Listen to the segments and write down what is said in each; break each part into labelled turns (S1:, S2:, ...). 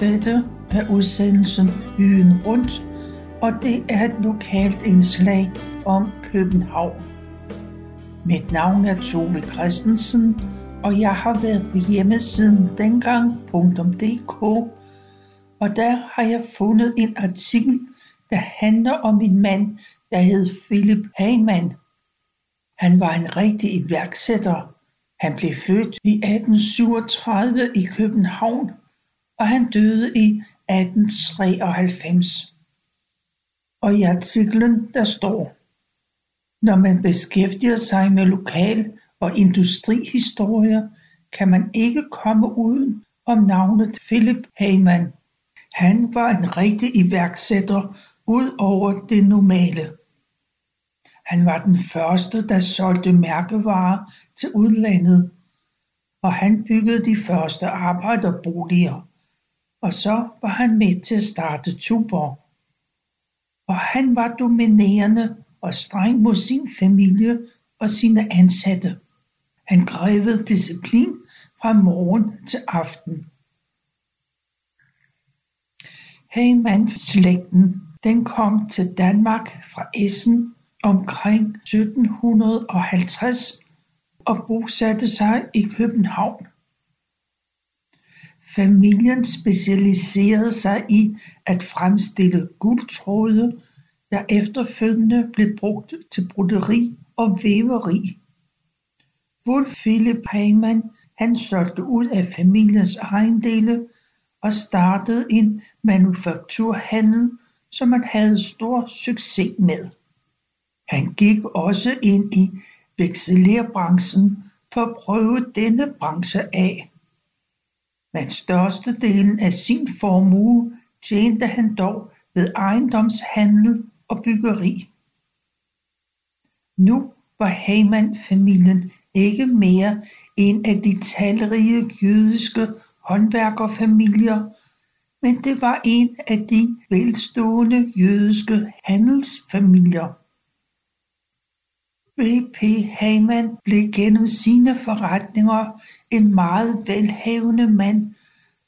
S1: Dette er udsendelsen Byen Rundt, og det er et lokalt indslag om København. Mit navn er Tove Christensen, og jeg har været på hjemmesiden dengang.dk, og der har jeg fundet en artikel, der handler om en mand, der hed Philip Heyman. Han var en rigtig iværksætter. Han blev født i 1837 i København og han døde i 1893. Og i artiklen der står, når man beskæftiger sig med lokal- og industrihistorie, kan man ikke komme uden om navnet Philip Heyman. Han var en rigtig iværksætter ud over det normale. Han var den første, der solgte mærkevarer til udlandet, og han byggede de første arbejderboliger og så var han med til at starte Tuborg. Og han var dominerende og streng mod sin familie og sine ansatte. Han krævede disciplin fra morgen til aften. Heyman-slægten den kom til Danmark fra Essen omkring 1750 og bosatte sig i København. Familien specialiserede sig i at fremstille guldtråde der efterfølgende blev brugt til broderi og væveri. Wolf Philip Heyman han solgte ud af familiens ejendele og startede en manufakturhandel som han havde stor succes med. Han gik også ind i vekselerbranchen for at prøve denne branche af men størstedelen af sin formue tjente han dog ved ejendomshandel og byggeri. Nu var Heyman-familien ikke mere en af de talrige jødiske håndværkerfamilier, men det var en af de velstående jødiske handelsfamilier. V.P. Heyman blev gennem sine forretninger en meget velhavende mand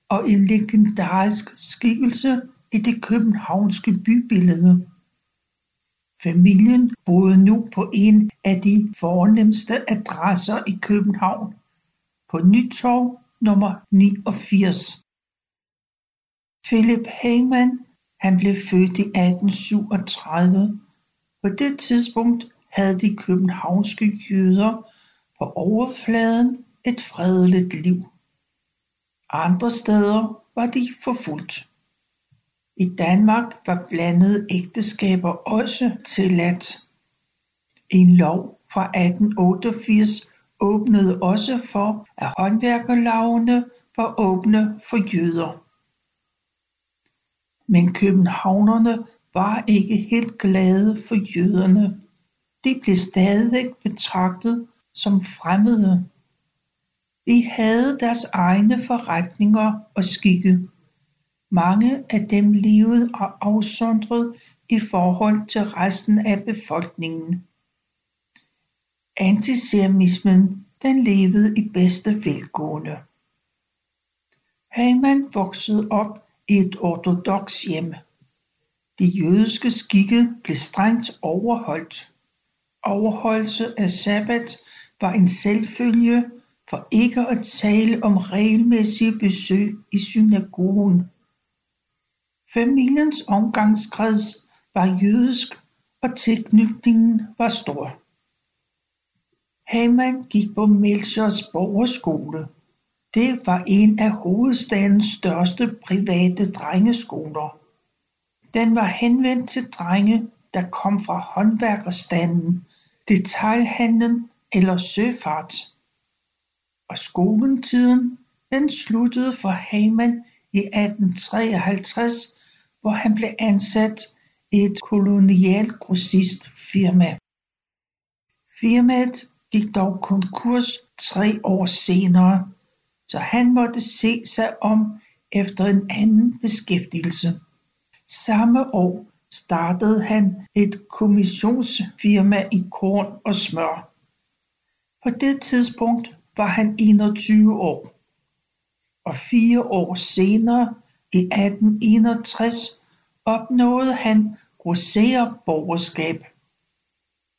S1: og en legendarisk skikkelse i det københavnske bybillede. Familien boede nu på en af de fornemmeste adresser i København, på Nytorv nummer 89. Philip Heyman han blev født i 1837. På det tidspunkt havde de københavnske jøder på overfladen et fredeligt liv. Andre steder var de forfulgt. I Danmark var blandede ægteskaber også tilladt. En lov fra 1888 åbnede også for, at håndværkerlavene var åbne for jøder. Men københavnerne var ikke helt glade for jøderne. De blev stadig betragtet som fremmede. De havde deres egne forretninger og skikke. Mange af dem levede afsondret i forhold til resten af befolkningen. Antisemitismen den levede i bedste velgående. Haman voksede op i et ortodoks hjem. De jødiske skikke blev strengt overholdt. Overholdelse af sabbat var en selvfølge for ikke at tale om regelmæssige besøg i synagogen. Familiens omgangskreds var jødisk og tilknytningen var stor. Haman gik på Melchers Borgerskole. Det var en af hovedstadens største private drengeskoler. Den var henvendt til drenge, der kom fra håndværkerstanden, detailhandlen eller søfart og skoletiden den sluttede for Haman i 1853 hvor han blev ansat i et kolonialgrossistfirma. Firmaet gik dog konkurs tre år senere, så han måtte se sig om efter en anden beskæftigelse. Samme år startede han et kommissionsfirma i korn og smør. På det tidspunkt var han 21 år. Og fire år senere I 1861 opnåede han grossererborgerskab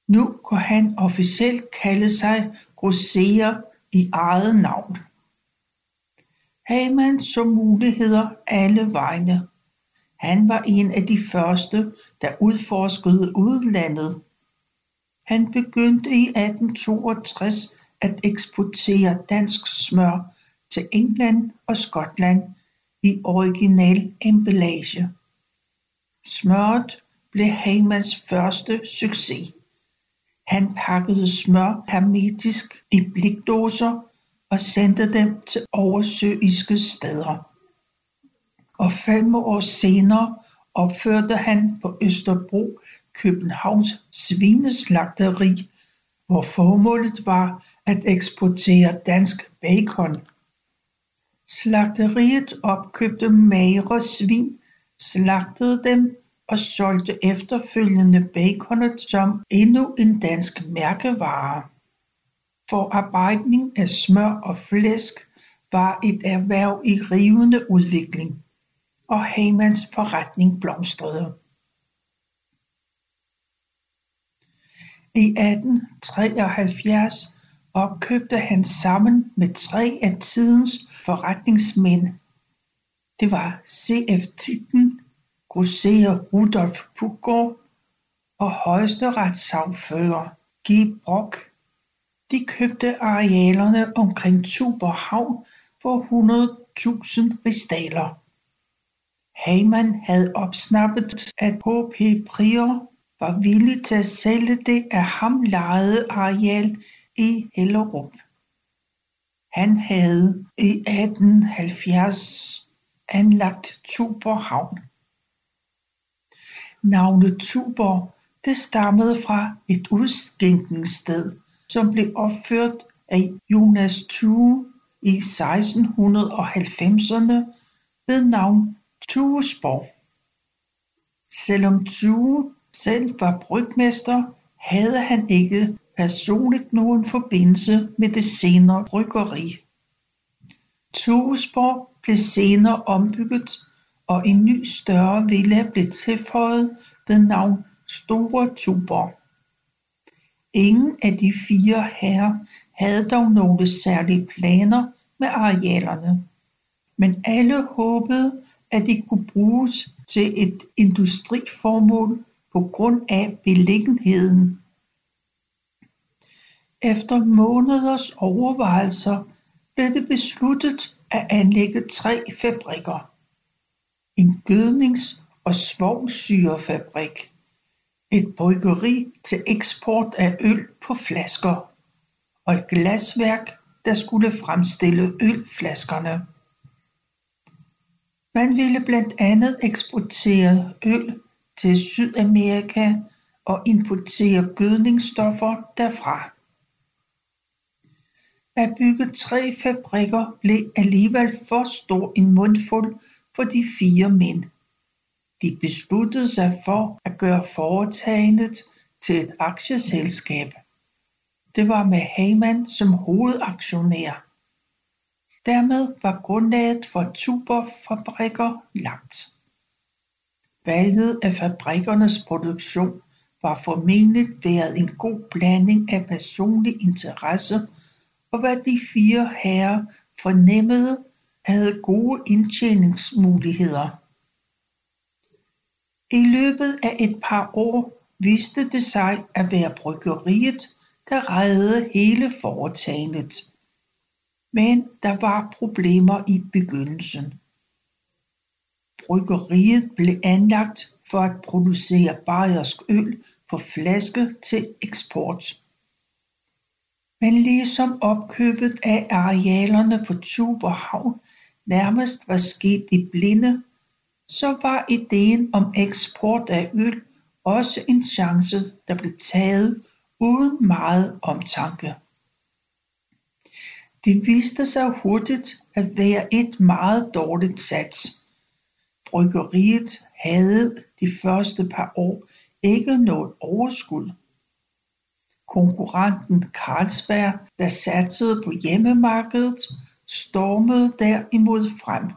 S1: Nu kunne han officielt kalde sig grosserer i eget navn. Hamann så muligheder alle vegne. Han var en af de første der udforskede udlandet. Han begyndte i 1862 at eksportere dansk smør til England og Skotland i original emballage. Smørret blev Hamanns første succes. Han pakkede smør hermetisk i blikdåser og sendte dem til oversøiske steder. Og fem år senere opførte han på Østerbro Københavns svineslagteri hvor formålet var at eksportere dansk bacon. Slagteriet opkøbte magre svin slagtede dem og solgte efterfølgende baconet som endnu en dansk mærkevare. Forarbejdning af smør og flæsk var et erhverv i rivende udvikling og Hamans forretning blomstrede. I 1873 opkøbte han sammen med tre af tidens forretningsmænd det var CF Titten, Tietgen grosserer Rudolph Puggaard og højesteretssagfører G Brock de købte arealerne omkring Tuborg Havn for 100.000 ristaler. Hamann havde opsnappet at H.P. Prior var villig til at sælge det af ham lejede areal i Hellerup Han havde i 1870 anlagt Tuborg Havn Navnet Tuborg det stammede fra et udskænkningssted som blev opført af Jonas Tue i 1690'erne ved navn Tuesborg. Selvom Tue selv var brygmester havde han ikke personligt nogen forbindelse med det senere bryggeri. Tuesborg blev senere ombygget og en ny større villa blev tilføjet ved navn Store Tuborg. Ingen af de fire herrer havde dog nogle særlige planer med arealerne men alle håbede at de kunne bruges til et industriformål på grund af beliggenheden. Efter måneders overvejelser blev det besluttet at anlægge tre fabrikker. En gødnings- og svovlsyrefabrik et bryggeri til eksport af øl på flasker. Og et glasværk der skulle fremstille ølflaskerne. Man ville blandt andet eksportere øl til Sydamerika og importere gødningsstoffer derfra. At bygge tre fabrikker blev alligevel for stor en mundfuld for de fire mænd. De besluttede sig for at gøre foretagendet til et aktieselskab. Det var med Heyman som hovedaktionær. Dermed var grundlaget for tuberfabrikker lagt. Valget af fabrikkernes produktion var formentlig været en god blanding af personlig interesse og hvad de fire herrer fornemmede havde gode indtjeningsmuligheder. I løbet af et par år viste det sig at være bryggeriet der reddede hele foretagendet. Men der var problemer i begyndelsen. Bryggeriet blev anlagt for at producere bayersk øl på flaske til eksport. Men ligesom opkøbet af arealerne på Tuborg Havn nærmest var sket i blinde så var ideen om eksport af øl også en chance der blev taget uden meget omtanke. Det viste sig hurtigt at være et meget dårligt sats. Bryggeriet havde de første par år ikke noget overskud. Konkurrenten Carlsberg der satsede på hjemmemarkedet stormede derimod frem.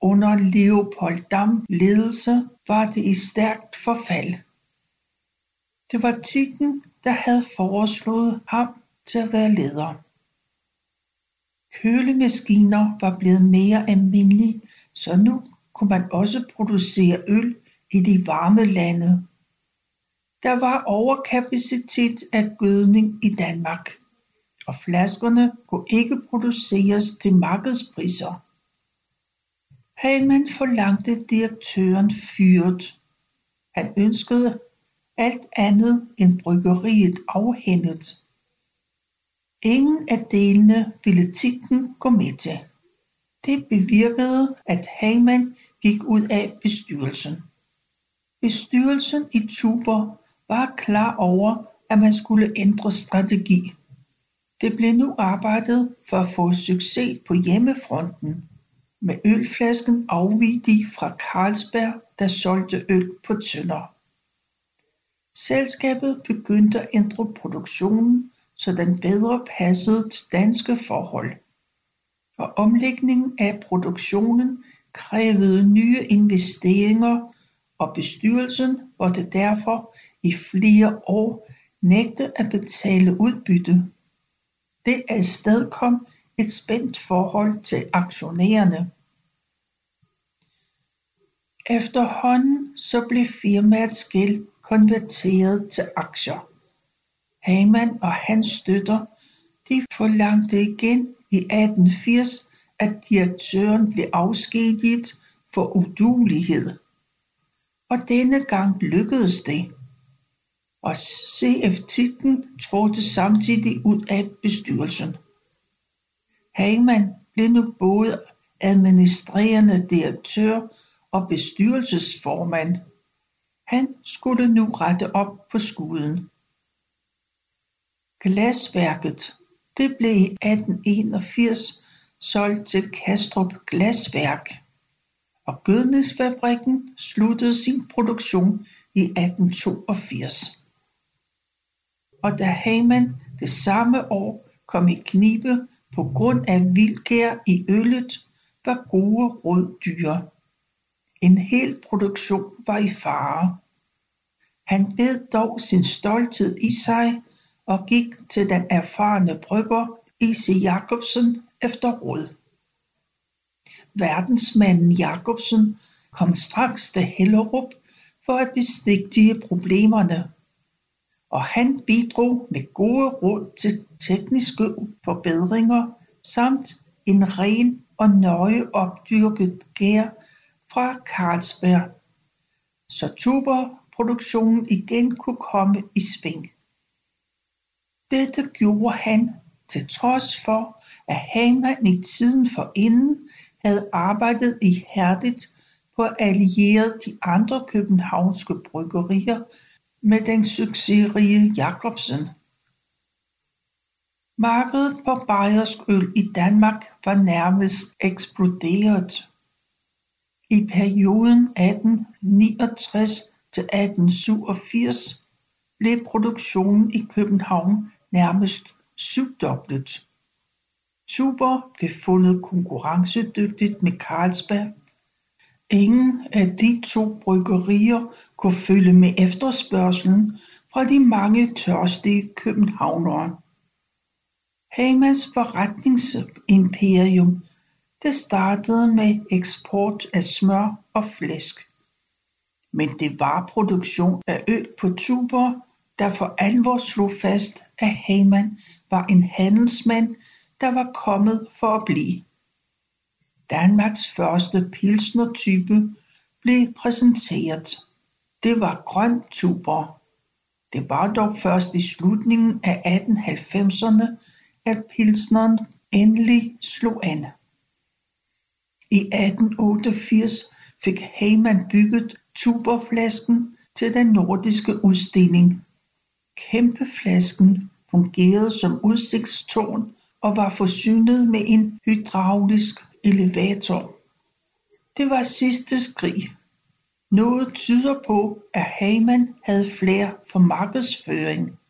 S1: Under Leopold Dam ledelse var det i stærkt forfald. Det var Tikken, der havde foreslået ham til at være leder. Kølemaskiner var blevet mere almindelige så nu kunne man også producere øl i de varme lande der var overkapacitet af gødning i Danmark og flaskerne kunne ikke produceres til markedspriser. Heyman forlangte direktøren fyret han ønskede alt andet end bryggeriet afhændet. Ingen af delene ville Tikken gå med til. Det bevirkede at Heyman gik ud af bestyrelsen. Bestyrelsen i Tuber var klar over at man skulle ændre strategi. Det blev nu arbejdet for at få succes på hjemmefronten. Med ølflasken afvig de fra Carlsberg der solgte øl på tønder. Selskabet begyndte at ændre produktionen så den bedre passede til danske forhold. Og omlægningen af produktionen krævede nye investeringer og bestyrelsen måtte derfor i flere år nægte at betale udbytte. Det afstedkom et spændt forhold til aktionærerne. Efterhånden så blev firmaets gæld konverteret til aktier. Heyman og hans støtter de forlangte igen i 1880 at direktøren blev afskediget for udulighed og denne gang lykkedes det. Og CF Ticken trådte samtidig ud af bestyrelsen. Heyman blev nu både administrerende direktør og bestyrelsesformand. Han skulle nu rette op på skuden. Glasværket det blev i 1881 solgt til Kastrup Glasværk og gødningsfabrikken sluttede sin produktion i 1882 og da Heyman det samme år kom i knibe på grund af vildgær i øllet var gode råd dyre. En hel produktion var i fare. Han bed dog sin stolthed i sig og gik til den erfarne brygger I.C. Jacobsen efter råd verdensmanden Jacobsen kom straks til Hellerup for at besigtige problemerne og han bidrog med gode råd til tekniske forbedringer samt en ren og nøje opdyrket gær fra Carlsberg så tuberproduktionen igen kunne komme i sving. Dette gjorde han til trods for at Hamann i tiden forinden havde arbejdet ihærdigt på at alliere de andre københavnske bryggerier med den succesrige Jacobsen. Markedet for bayersk øl i Danmark var nærmest eksploderet. I perioden 1869 til 1887 blev produktionen i København nærmest syvdoblet. Tuber blev fundet konkurrencedygtigt med Carlsberg. Ingen af de to bryggerier kunne følge med efterspørgslen fra de mange tørstige københavnere. Hamas forretningsimperium det startede med eksport af smør og flæsk. Men det var produktion af øl på Tuber der for alvor slog fast at Haman var en handelsmand der var kommet for at blive. Danmarks første pilsnertype blev præsenteret. Det var grøn tuber. Det var dog først i slutningen af 1890'erne at pilsneren endelig slog an. I 1888 fik Heyman bygget tuberflasken til den nordiske udstilling. Kæmpeflasken fungerede som udsigtstårn og var forsynet med en hydraulisk elevator det var sidste skrig noget tyder på at Heymann havde flere for markedsføring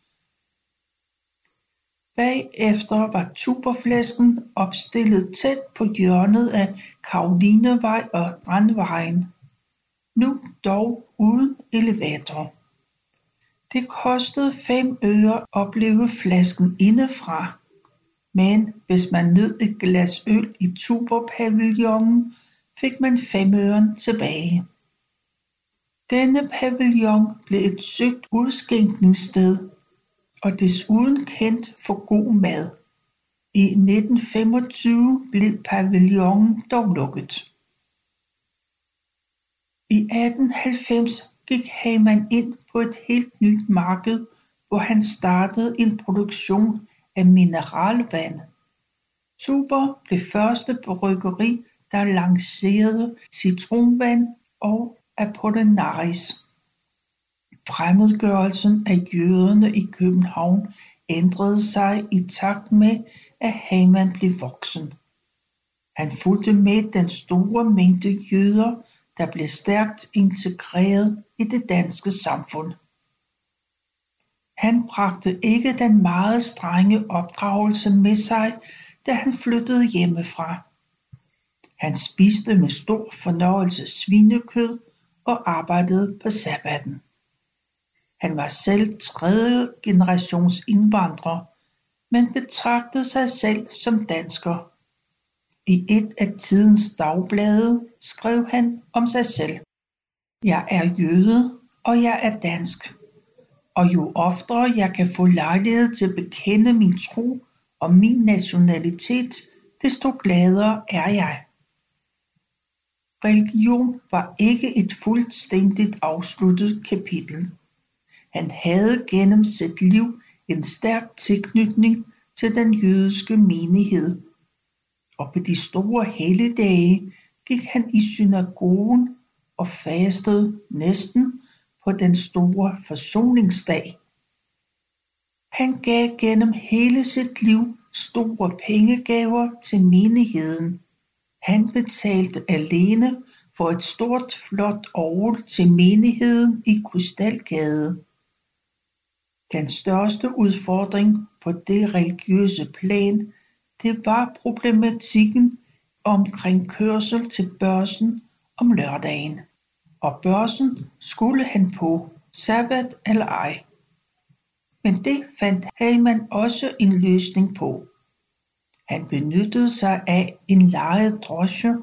S1: Bagefter var tuberflæsken opstillet tæt på hjørnet af Karolinevej og Brandvejen. nu dog uden elevator. Det kostede fem øre at opleve flasken indefra, men hvis man nød et glas øl i Tuborgpavillonen fik man femøren tilbage. Denne pavillon blev et søgt udskænkningssted og desuden kendt for god mad. I 1925 blev pavillonen dog lukket. I 1890 gik Hamann ind på et helt nyt marked hvor han startede en produktion af mineralvand. Tuborg blev første bryggeri der lancerede citronvand og Apollinaris. Fremmedgørelsen af jøderne i København ændrede sig i takt med at Hamann blev voksen. Han fulgte med den store mængde jøder der blev stærkt integreret i det danske samfund. Han bragte ikke den meget strenge opdragelse med sig da han flyttede hjemmefra. Han spiste med stor fornøjelse svinekød og arbejdede på sabbaten. Han var selv tredje generations indvandrer, men betragtede sig selv som dansker. I et af tidens dagblade skrev han om sig selv: Jeg er jøde, og jeg er dansk. Og jo oftere jeg kan få lejlighed til at bekende min tro og min nationalitet, desto gladere er jeg. Religion var ikke et fuldstændigt afsluttet kapitel. Han havde gennem sit liv en stærk tilknytning til den jødiske menighed, og på de store helligdage gik han i synagogen og fastede næsten på den store forsoningsdag. Han gav gennem hele sit liv store pengegaver til menigheden. Han betalte alene for et stort flot orgel til menigheden i Krystalgade. Den største udfordring på det religiøse plan det var problematikken omkring kørsel til Børsen om lørdagen, og Børsen skulle han på, sabbat eller ej. Men det fandt Haman også en løsning på. Han benyttede sig af en lejet drosje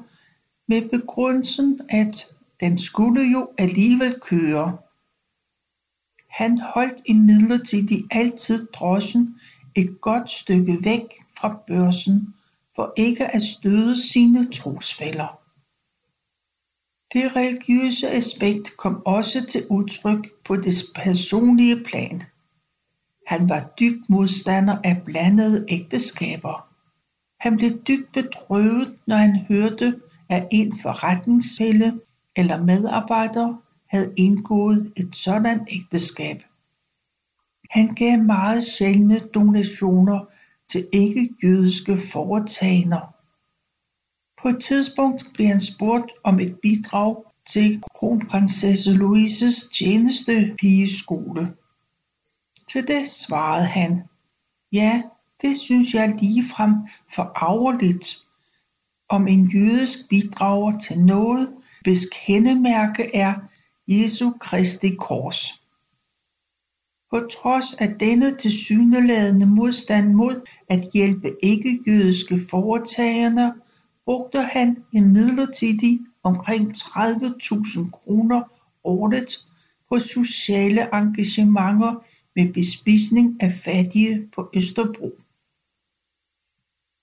S1: med begrundelsen at den skulle jo alligevel køre. Han holdt imidlertid altid drosjen et godt stykke væk fra Børsen for ikke at støde sine trosfæller. Det religiøse aspekt kom også til udtryk på det personlige plan. Han var dybt modstander af blandede ægteskaber. Han blev dybt bedrøvet når han hørte at en forretningsfælde eller medarbejder havde indgået et sådan ægteskab. Han gav meget sjældne donationer til ikke-jødiske foretagender. På et tidspunkt blev han spurgt om et bidrag til kronprinsesse Louises tjenestepigeskole. Til det svarede han, ja, det synes jeg ligefrem forarveligt, om en jødisk bidrager til noget, hvis kendemærke er Jesu Kristi kors. På trods af denne tilsyneladende modstand mod at hjælpe ikke-jødiske foretagender brugte han imidlertid omkring 30.000 kroner årligt på sociale engagementer med bespisning af fattige på Østerbro.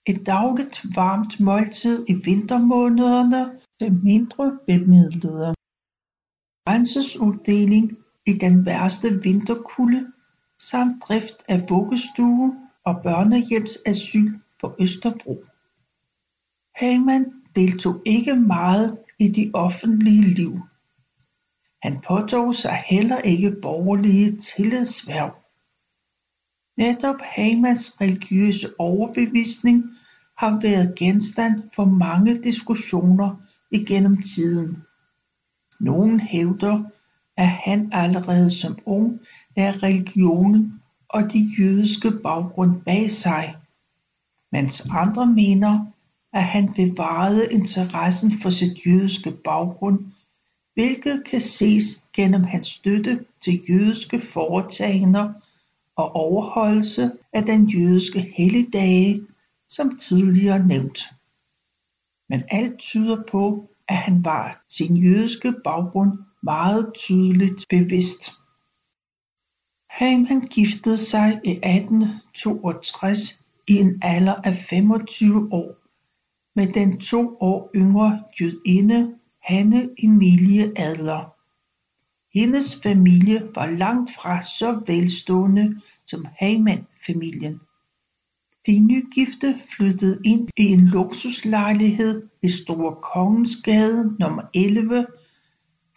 S1: Et dagligt varmt måltid i vintermånederne til mindre bemidlede. Rendselsuddeling i den værste vinterkulde samt drift af vuggestue og børnehjemsasyl på Østerbro. Hagman deltog ikke meget i det offentlige liv. Han påtog sig heller ikke borgerlige tillidshverv. Netop Hagmans religiøse overbevisning har været genstand for mange diskussioner igennem tiden. Nogen hævder at han allerede som ung lærte religionen og de jødiske baggrund bag sig, mens andre mener, at han bevarede interessen for sit jødiske baggrund, hvilket kan ses gennem hans støtte til jødiske foretagender og overholdelse af den jødiske helligdage, som tidligere nævnt. Men alt tyder på, at han var sin jødiske baggrund meget tydeligt bevidst. Haman giftede sig i 1862 i en alder af 25 år med den to år yngre jødinde Hanne Emilie Adler. Hendes familie var langt fra så velstående som Haman-familien. De nygifte flyttede ind i en luksuslejlighed i Store Kongensgade nummer 11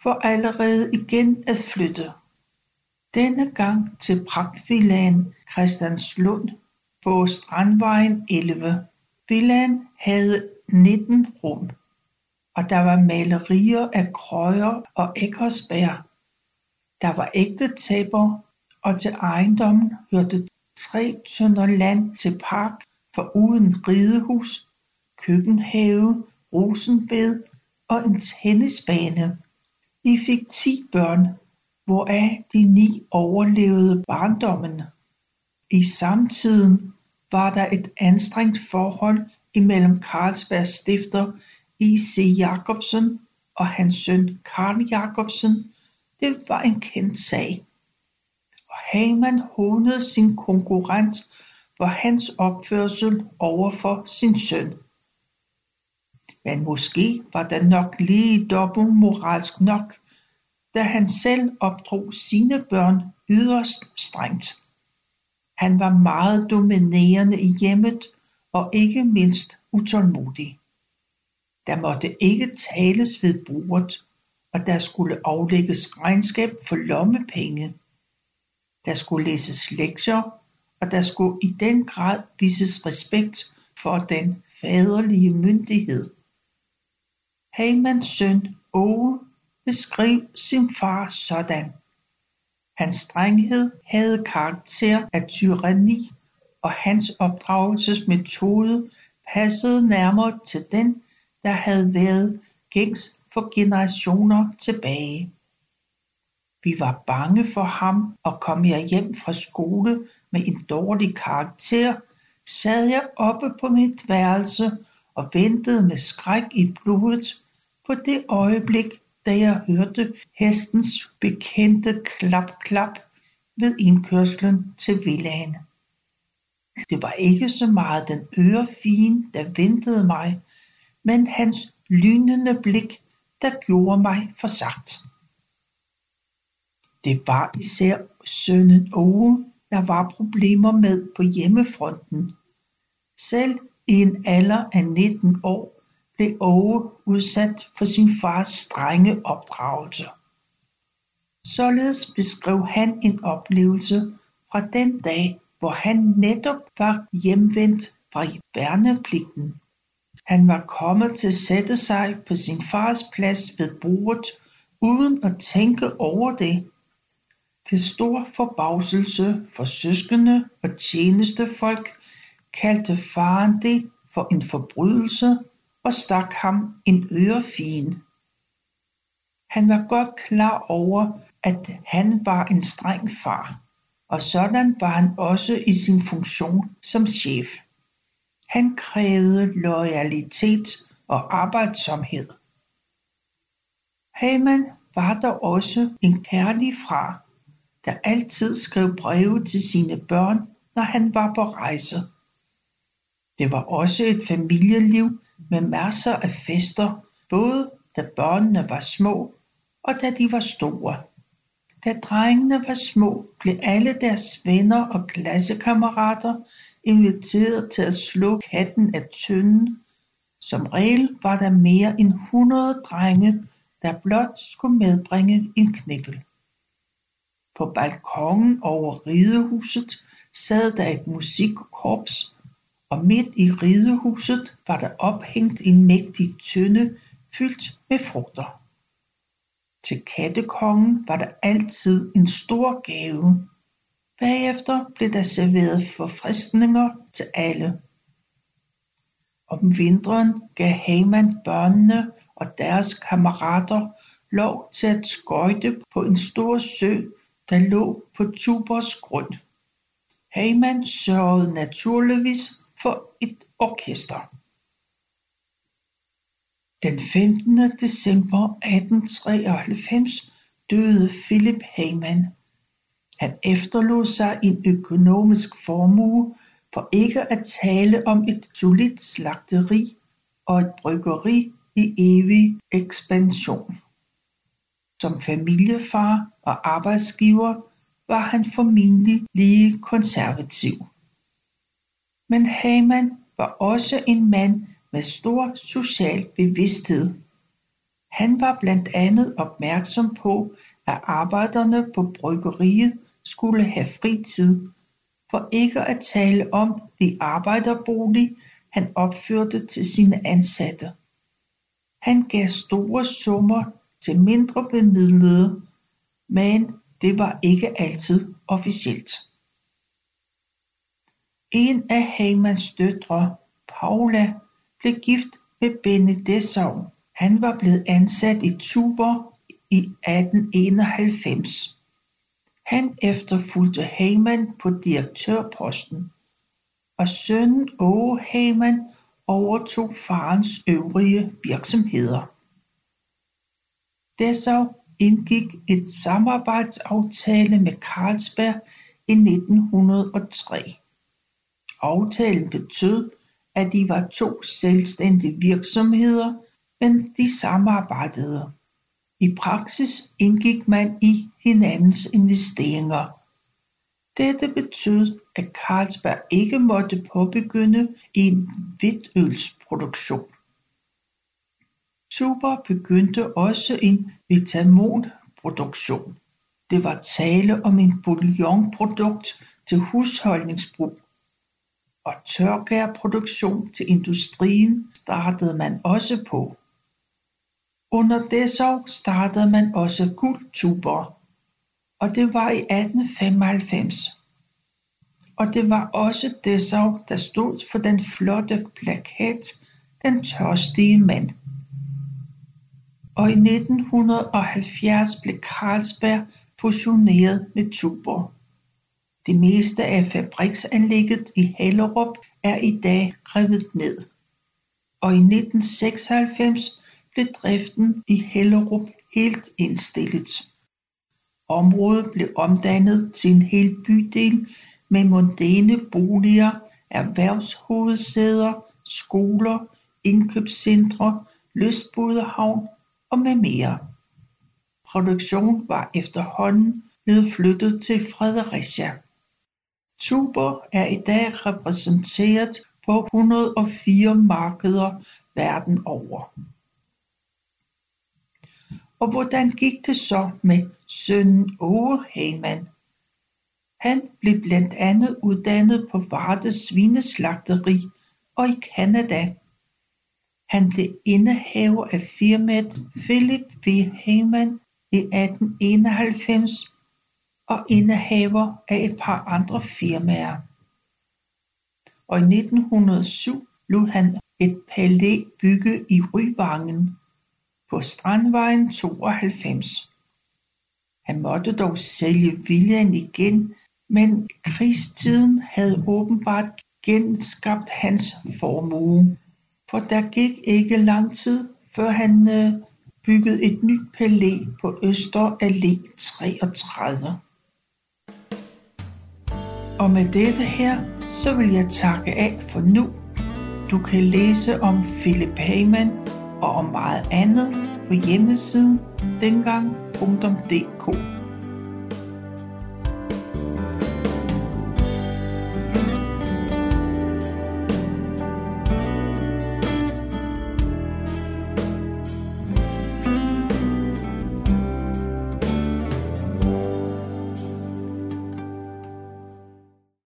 S1: for allerede igen at flytte. Denne gang til pragtvillaen Christianslund på Strandvejen 11. Villaen havde 19 rum, og der var malerier af Krøyer og Eckersberg. Der var ægte tæpper, og til ejendommen hørte tre tønder land til park foruden ridehus, køkkenhave, rosenbed og en tennisbane. De fik ti børn, hvoraf de ni overlevede barndommen. I samtiden var der et anstrengt forhold imellem Carlsbergs stifter IC Jacobsen og hans søn Carl Jacobsen. Det var en kendt sag. Og Haman hånede sin konkurrent for hans opførsel overfor sin søn. Men måske var der nok lige dobbeltmoralsk nok, da han selv opdrog sine børn yderst strengt. Han var meget dominerende i hjemmet og ikke mindst utålmodig. Der måtte ikke tales ved bordet, og der skulle aflægges regnskab for lommepenge. Der skulle læses lektier, og der skulle i den grad vises respekt for den faderlige myndighed. Hagmans søn Åge beskrev sin far sådan. Hans strenghed havde karakter af tyranni og hans opdragelsesmetode passede nærmere til den der havde været gængs for generationer tilbage. Vi var bange for ham og kom jeg hjem fra skole med en dårlig karakter, sad jeg oppe på mit værelse og ventede med skræk i blodet på det øjeblik, da jeg hørte hestens bekendte klap-klap ved indkørslen til villaen. Det var ikke så meget den ørefin, der ventede mig, men hans lynende blik, der gjorde mig forsagt. Det var især sønnen Ove, der var problemer med på hjemmefronten. Selv i en alder af 19 år blev Åge udsat for sin fars strenge opdragelse. Således beskrev han en oplevelse fra den dag, hvor han netop var hjemvendt fra værnepligten. Han var kommet til at sætte sig på sin fars plads ved bordet uden at tænke over det. Til stor forbavselse for søskende og tjenestefolk kaldte faren det for en forbrydelse og stak ham en ørefin. Han var godt klar over, at han var en streng far, og sådan var han også i sin funktion som chef. Han krævede loyalitet og arbejdsomhed. Haman var der også en kærlig far, der altid skrev breve til sine børn, når han var på rejse. Det var også et familieliv med masser af fester, både da børnene var små og da de var store. Da drengene var små, blev alle deres venner og klassekammerater inviteret til at slå katten af tynden. Som regel var der mere end 100 drenge, der blot skulle medbringe en knippel. På balkongen over ridehuset sad der et musikkorps, og midt i ridehuset var der ophængt en mægtig tønde fyldt med frugter. Til kattekongen var der altid en stor gave. Bagefter blev der serveret forfriskninger til alle. Om vinteren gav Haman børnene og deres kammerater lov til at skøjte på en stor sø der lå på Tubers grund. Haman sørgede naturligvis for et orkester. Den 15. december 1893 døde Philip Heyman. Han efterlod sig en økonomisk formue for ikke at tale om et solidt slagteri og et bryggeri i evig ekspansion. Som familiefar og arbejdsgiver var han formentlig lige konservativ. Men Haman var også en mand med stor social bevidsthed. Han var blandt andet opmærksom på, at arbejderne på bryggeriet skulle have fritid, for ikke at tale om de arbejderbolig, han opførte til sine ansatte. Han gav store summer til mindre bemidlede, men det var ikke altid officielt. En af Hamans døtre, Paula, blev gift med Benny Han var blevet ansat i Tuber i 1891. Han efterfulgte Haman på direktørposten, og sønnen Åge Haman overtog farens øvrige virksomheder. Dessau indgik et samarbejdsaftale med Carlsberg i 1903. Aftalen betød, at de var to selvstændige virksomheder, men de samarbejdede. I praksis indgik man i hinandens investeringer. Dette betød, at Carlsberg ikke måtte påbegynde en hvidtølsproduktion. Tuber begyndte også en vitaminproduktion. Det var tale om en bouillonprodukt til husholdningsbrug og tørgærproduktion til industrien startede man også på. Under Dessau startede man også guldtuber, og det var i 1895. Og det var også Dessau, der stod for den flotte plakat Den tørstige mand og i 1970 blev Carlsberg fusioneret med Tuborg. Det meste af fabriksanlægget i Hellerup er i dag revet ned, og i 1996 blev driften i Hellerup helt indstillet. Området blev omdannet til en hel bydel med mondæne boliger, erhvervshovedsæder, skoler, indkøbscentre, lystbådehavn og med mere. Produktion var efterhånden blevet flyttet til Fredericia. Tuborg er i dag repræsenteret på 104 markeder verden over. Og hvordan gik det så med sønnen Åge Hagemann? Han blev blandt andet uddannet på Varde Svineslagteri og i Canada han blev indehaver af firmaet Philip V Hayman i 1891 og indehaver af et par andre firmaer og i 1907 lod han et palæ bygge i Ryvangen på Strandvejen 92. Han måtte dog sælge villaen igen, men krigstiden havde åbenbart genskabt hans formue for der gik ikke lang tid før han øh, byggede et nyt palæ på Øster Allé 33. Og med dette her, så vil jeg takke af for nu. Du kan læse om Philip Heyman og om meget andet på hjemmesiden dengang.dk.